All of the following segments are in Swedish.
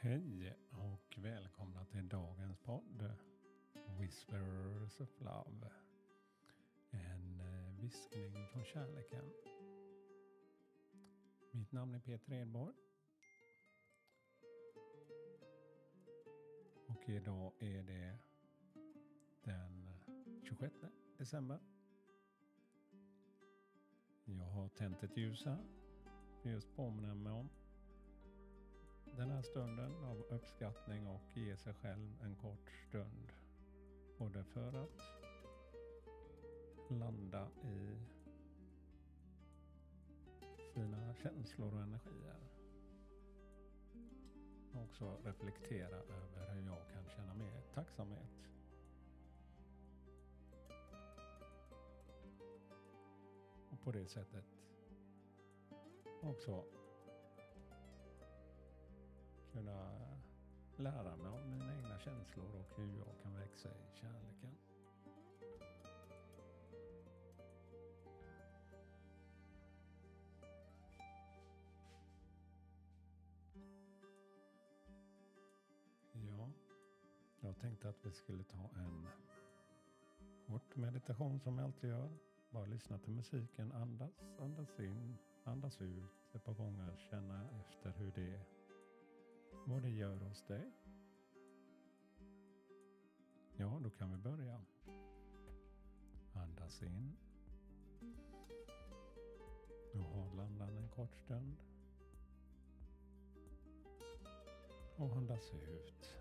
Hej och välkomna till dagens podd Whispers of Love. En eh, viskning från kärleken. Mitt namn är Peter Edborg. Och idag är det 26 december. Jag har tänt ett ljus här. För just påminna mig om den här stunden av uppskattning och ge sig själv en kort stund. Både för att landa i sina känslor och energier. Och också reflektera över hur jag kan känna mer tacksamhet. På det sättet också kunna lära mig om mina egna känslor och hur jag kan växa i kärleken. Ja, jag tänkte att vi skulle ta en kort meditation som jag alltid gör. Bara lyssna till musiken, andas, andas in, andas ut ett par gånger, känna efter hur det vad det gör hos dig. Ja, då kan vi börja. Andas in. Och håll andan en kort stund. Och andas ut.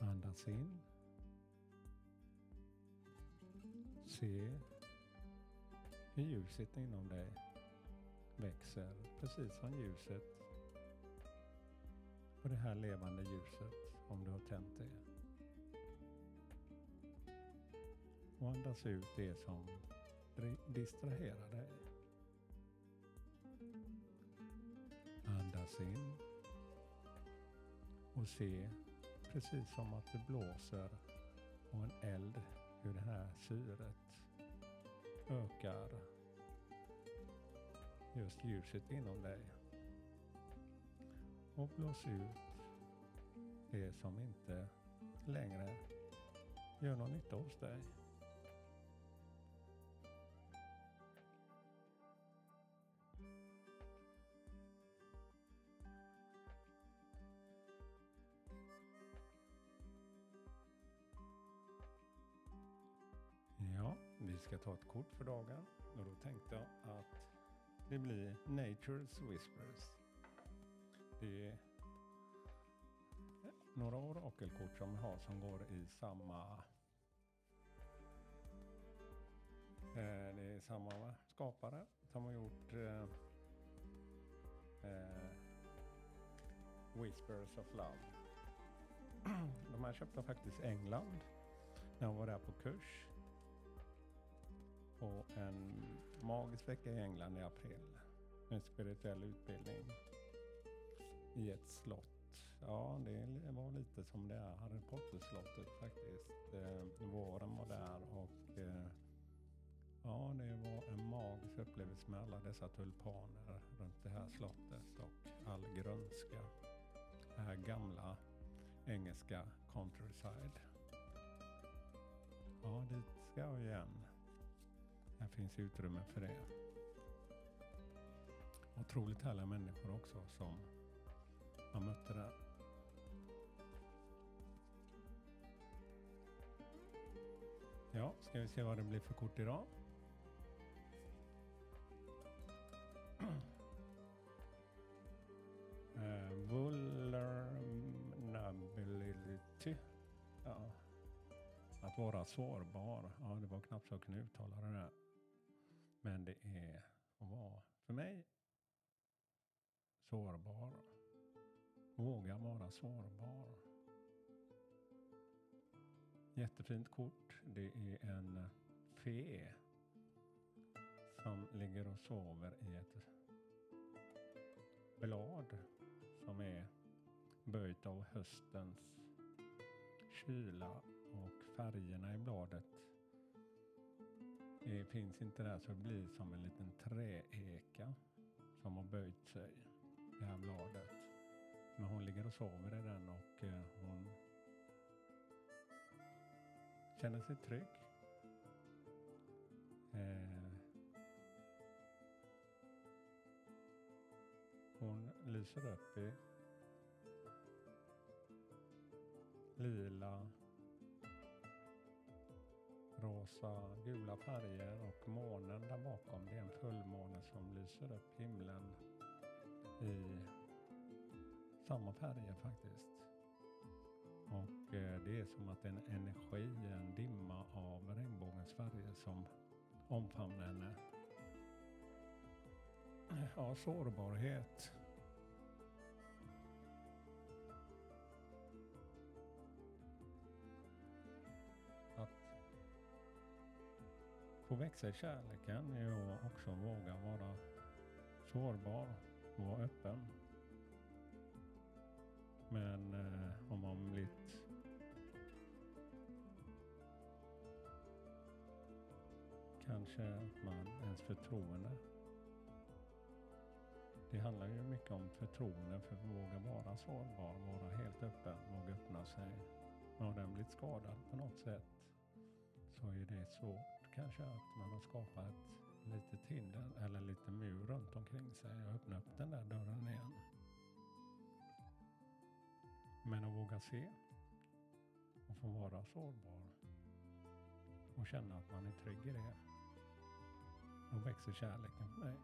Andas in. Se hur ljuset inom dig växer precis som ljuset på det här levande ljuset om du har tänt det. Och andas ut det som distraherar dig. Andas in och se precis som att det blåser och en eld hur det här syret ökar just ljuset inom dig. Och blås ut det som inte längre gör någon nytta hos dig. Ska ta ett kort för dagen och då tänkte jag att det blir Nature's Whispers. Det är några orakelkort som vi har som går i samma eh, det är samma skapare som har gjort eh, eh, Whispers of Love. De här köpte jag faktiskt i England när jag var där på kurs på en magisk vecka i England i april. En spirituell utbildning i ett slott. Ja, det var lite som det är Harry Potter-slottet faktiskt. Eh, våren var där och eh, ja, det var en magisk upplevelse med alla dessa tulpaner runt det här slottet och all grönska. Det här gamla engelska countryside. Ja, dit ska jag igen. Här finns utrymme för det. Otroligt härliga människor också som man mötte där. Ja, ska vi se vad det blir för kort idag. Eh, uh, vulnerability. Ja. Att vara sårbar. Ja, det var knappt så jag kunde uttala det där. Men det är att vara, för mig, sårbar. Våga vara sårbar. Jättefint kort. Det är en fe som ligger och sover i ett blad som är böjt av höstens kyla och färgerna i bladet det finns inte där så det blir som en liten träeka som har böjt sig, det här bladet. Men hon ligger och sover i den och eh, hon känner sig trygg. Eh, hon lyser upp i lila, rosa, gula färger och månen där bakom det är en fullmåne som lyser upp himlen i samma färger faktiskt. Och eh, det är som att en energi, en dimma av regnbågens färger som omfamnar henne. Ja, sårbarhet. Få växa i kärleken är att också våga vara sårbar, vara öppen. Men eh, om man blivit kanske man ens förtroende. Det handlar ju mycket om förtroende för att våga vara sårbar, vara helt öppen, våga öppna sig. Men Har den blivit skadad på något sätt så är det svårt kanske att man har skapat ett litet hinder eller lite mur runt omkring sig och öppna upp den där dörren igen. Men att våga se och få vara sårbar och känna att man är trygg i det. Då växer kärleken för mig.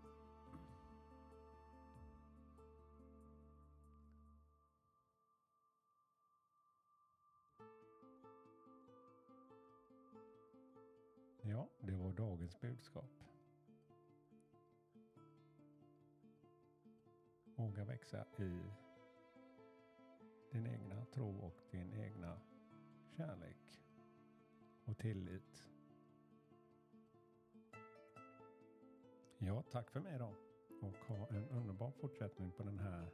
Och var dagens budskap. Våga växa i din egna tro och din egna kärlek och tillit. Ja, tack för mig då och ha en underbar fortsättning på den här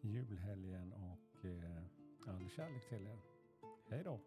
julhelgen och eh, all kärlek till er. Hej då!